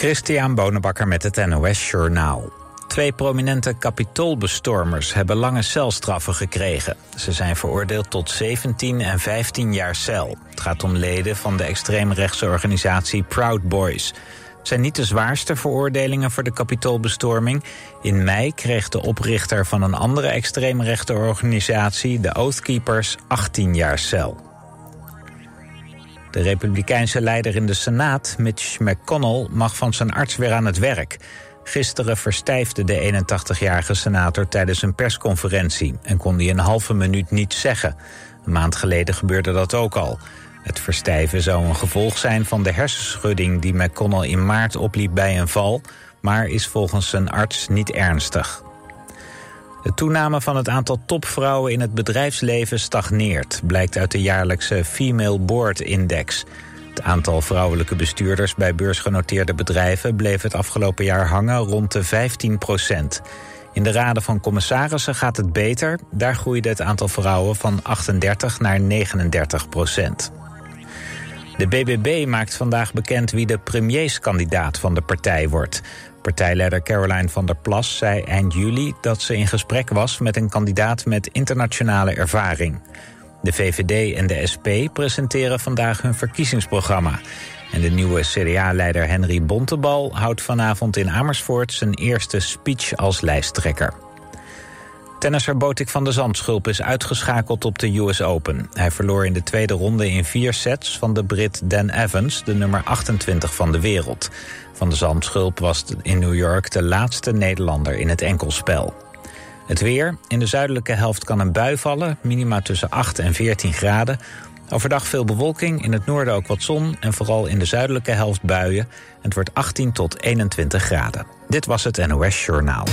Christian Bonenbakker met het NOS Journaal. Twee prominente kapitoolbestormers hebben lange celstraffen gekregen. Ze zijn veroordeeld tot 17 en 15 jaar cel. Het gaat om leden van de extreemrechtse organisatie Proud Boys. Het zijn niet de zwaarste veroordelingen voor de kapitoolbestorming. In mei kreeg de oprichter van een andere extreemrechte organisatie, de Oathkeepers, 18 jaar cel. De republikeinse leider in de Senaat, Mitch McConnell, mag van zijn arts weer aan het werk. Gisteren verstijfde de 81-jarige senator tijdens een persconferentie en kon hij een halve minuut niets zeggen. Een maand geleden gebeurde dat ook al. Het verstijven zou een gevolg zijn van de hersenschudding die McConnell in maart opliep bij een val, maar is volgens zijn arts niet ernstig. De toename van het aantal topvrouwen in het bedrijfsleven stagneert, blijkt uit de jaarlijkse Female Board Index. Het aantal vrouwelijke bestuurders bij beursgenoteerde bedrijven bleef het afgelopen jaar hangen rond de 15 procent. In de raden van commissarissen gaat het beter. Daar groeide het aantal vrouwen van 38 naar 39 procent. De BBB maakt vandaag bekend wie de premierskandidaat van de partij wordt. Partijleider Caroline van der Plas zei eind juli dat ze in gesprek was met een kandidaat met internationale ervaring. De VVD en de SP presenteren vandaag hun verkiezingsprogramma. En de nieuwe CDA-leider Henry Bontebal houdt vanavond in Amersfoort zijn eerste speech als lijsttrekker. Tennisser Botik van de Zandschulp is uitgeschakeld op de US Open. Hij verloor in de tweede ronde in vier sets van de Brit Dan Evans, de nummer 28 van de wereld. Van de Zandschulp was in New York de laatste Nederlander in het enkelspel. Het weer. In de zuidelijke helft kan een bui vallen, minima tussen 8 en 14 graden. Overdag veel bewolking, in het noorden ook wat zon... en vooral in de zuidelijke helft buien. Het wordt 18 tot 21 graden. Dit was het NOS Journaal.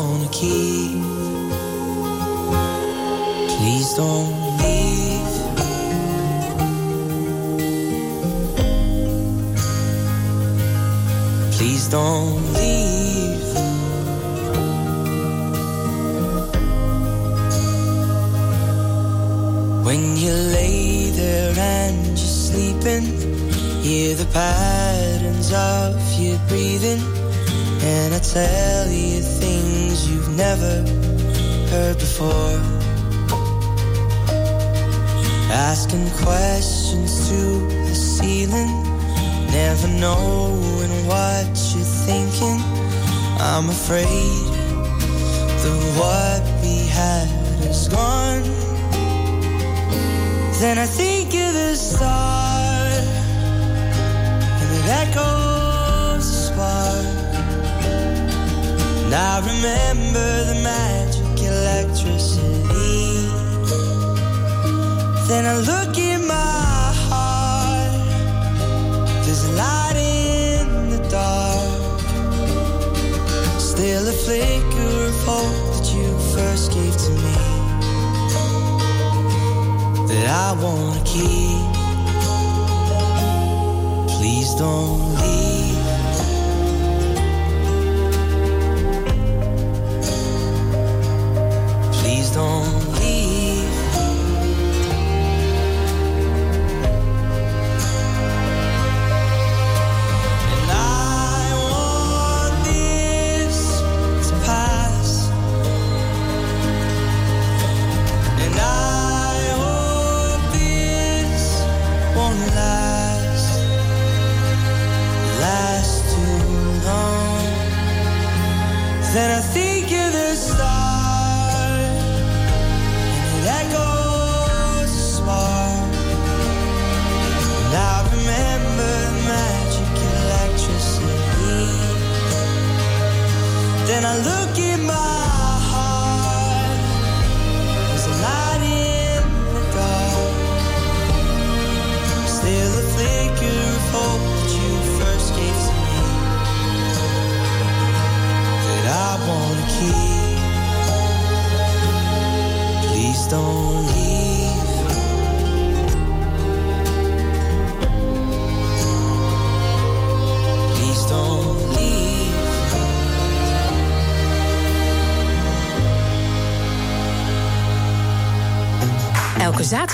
Wanna keep. Please don't leave. Please don't leave. When you lay there and you're sleeping, hear the patterns of your breathing. And I tell you things you've never heard before. Asking questions to the ceiling, never knowing what you're thinking. I'm afraid that what we had is gone. Then I think of the start, and it echoes And I remember the magic electricity. Then I look in my heart, there's a light in the dark. Still a flicker of hope that you first gave to me. That I wanna keep. Please don't leave. Don't leave. And I want this to pass. And I hope this won't last, last too long. Then I think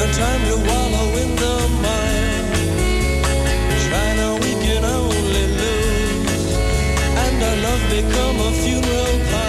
No time to wallow in the. China, we can only lose. And our love become a funeral.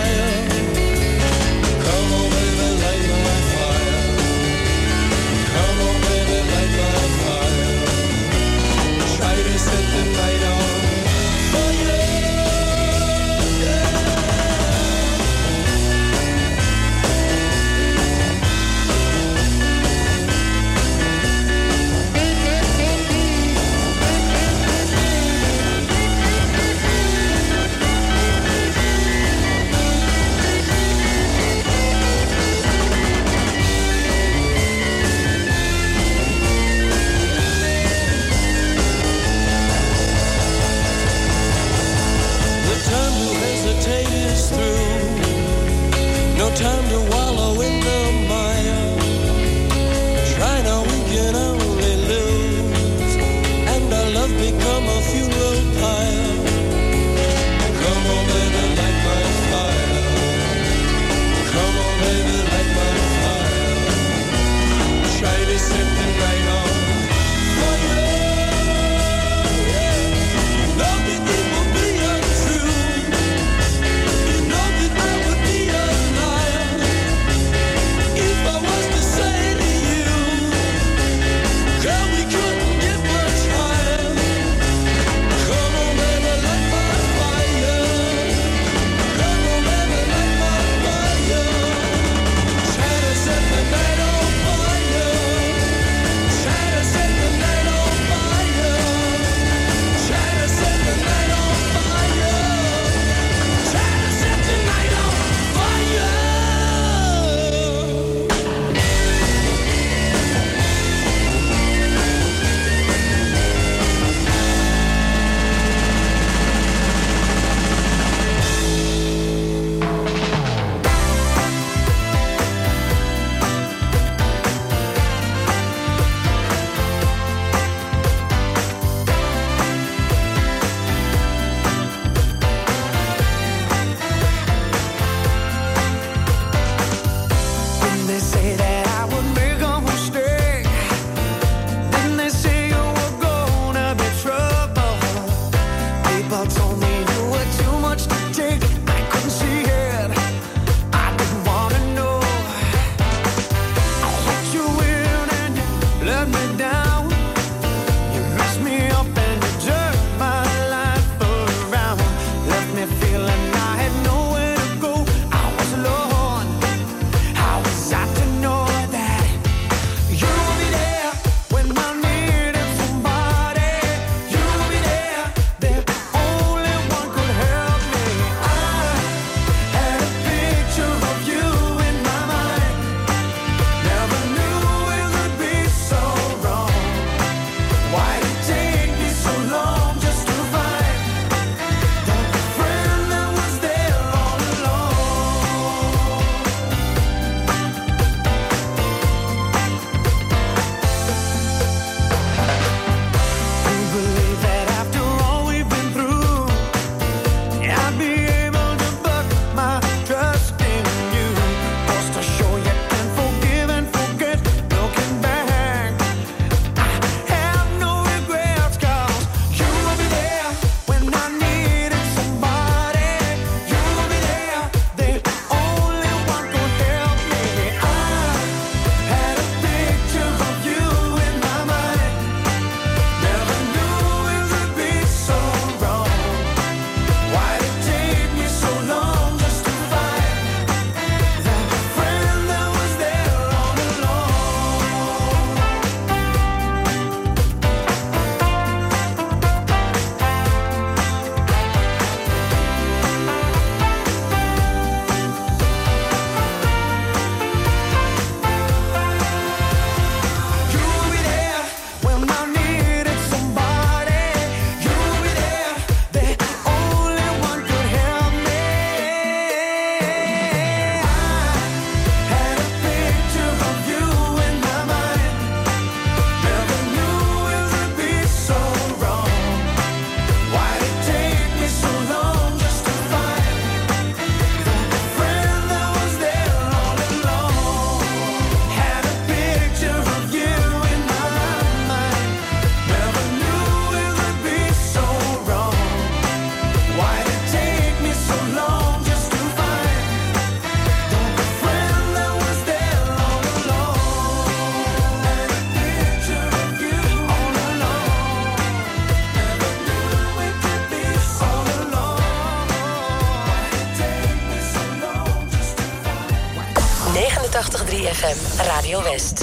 Radio West.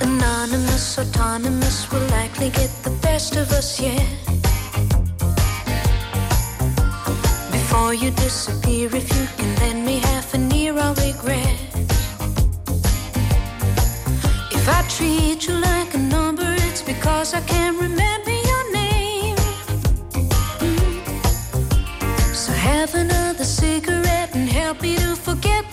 Anonymous, autonomous will likely get the best of us, yeah. Before you disappear, if you can happy to forget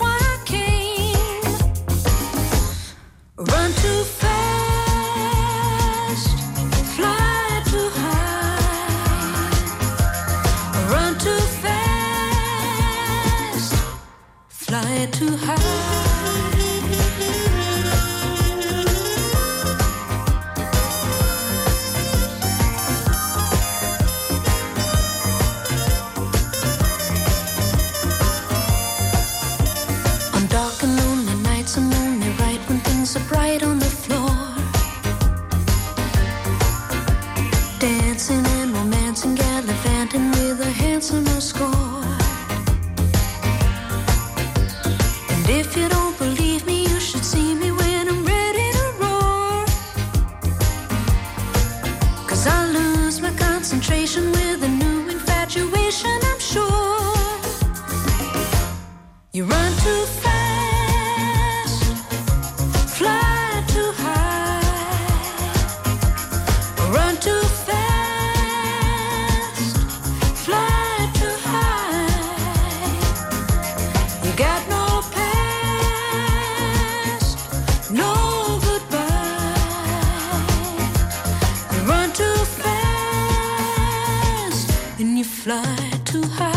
fly too high.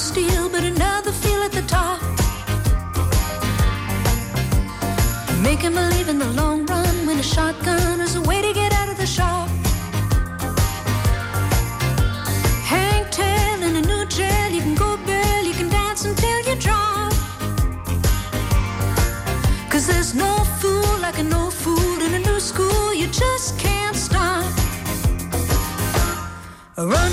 steel, but another feel at the top. Make him believe in the long run when a shotgun is a way to get out of the shop. Hang tail in a new jail, you can go bail, you can dance until you drop. Cause there's no fool like an old fool in a new school, you just can't stop. Run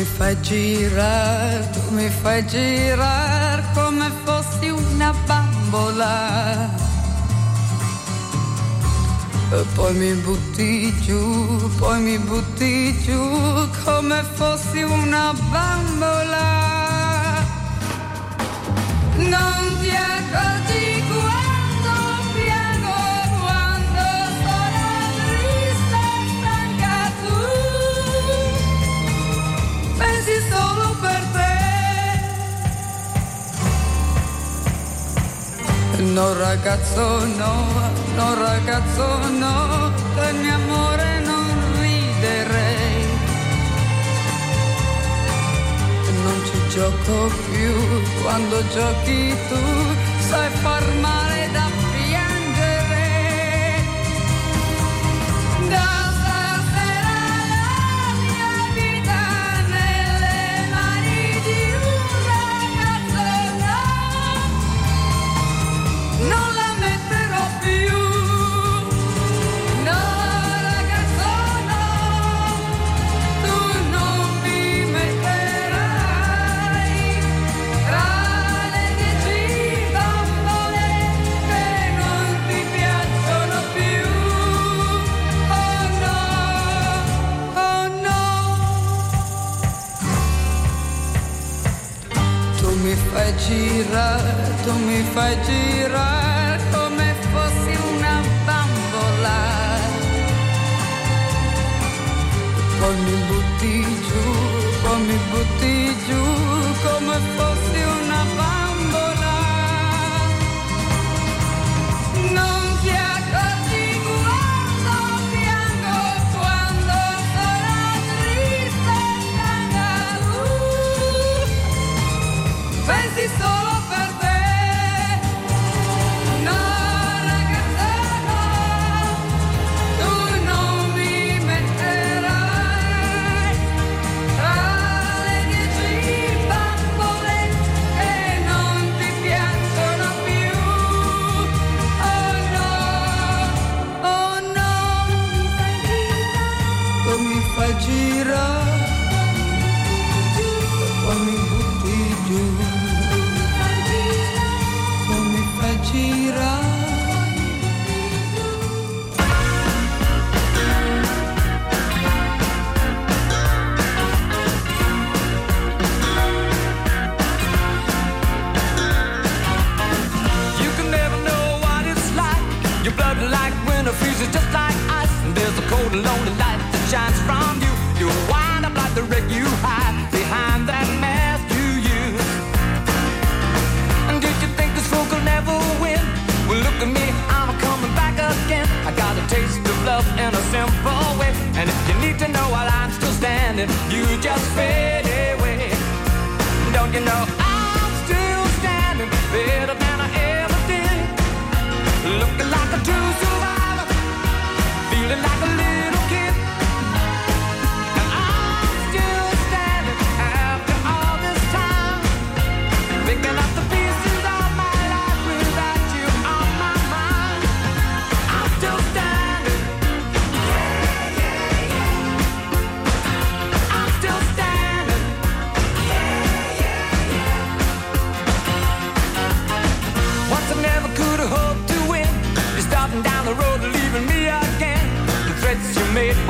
Mi fai girare, tu mi fai girare come fossi una bambola. E poi mi butti giù, poi mi butti giù come fossi una bambola. Non ti accorgi quando No ragazzo no, no ragazzo no, del mio amore non riderei. Non ci gioco più, quando giochi tu sai far male you just fade away. Don't you know I'm still standing better than I ever did? Looking like a true survivor, feeling like a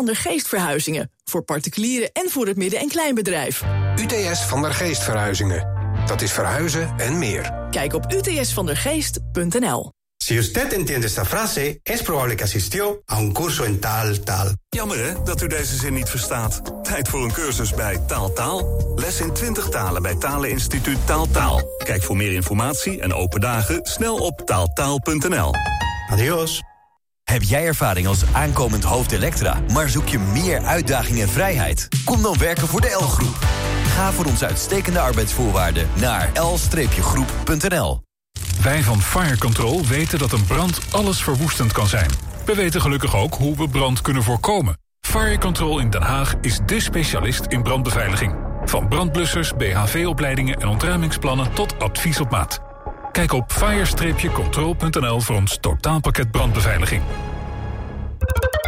van der Geest Verhuizingen. Voor particulieren en voor het midden- en kleinbedrijf. UTS van der Geest Verhuizingen. Dat is verhuizen en meer. Kijk op utsvandergeest.nl. Si usted entiende esta frase, es probable que asistió a un curso en tal tal. Jammer hè, dat u deze zin niet verstaat. Tijd voor een cursus bij Taal Taal. Les in 20 talen bij Taleninstituut Taal Taal. Kijk voor meer informatie en open dagen snel op taaltaal.nl. Adios. Heb jij ervaring als aankomend hoofd Elektra, maar zoek je meer uitdaging en vrijheid? Kom dan werken voor de L-groep. Ga voor onze uitstekende arbeidsvoorwaarden naar l-groep.nl. Wij van Fire Control weten dat een brand alles verwoestend kan zijn. We weten gelukkig ook hoe we brand kunnen voorkomen. Fire Control in Den Haag is dé specialist in brandbeveiliging. Van brandblussers, BHV-opleidingen en ontruimingsplannen tot advies op maat. Kijk op fire-control.nl voor ons totaalpakket brandbeveiliging.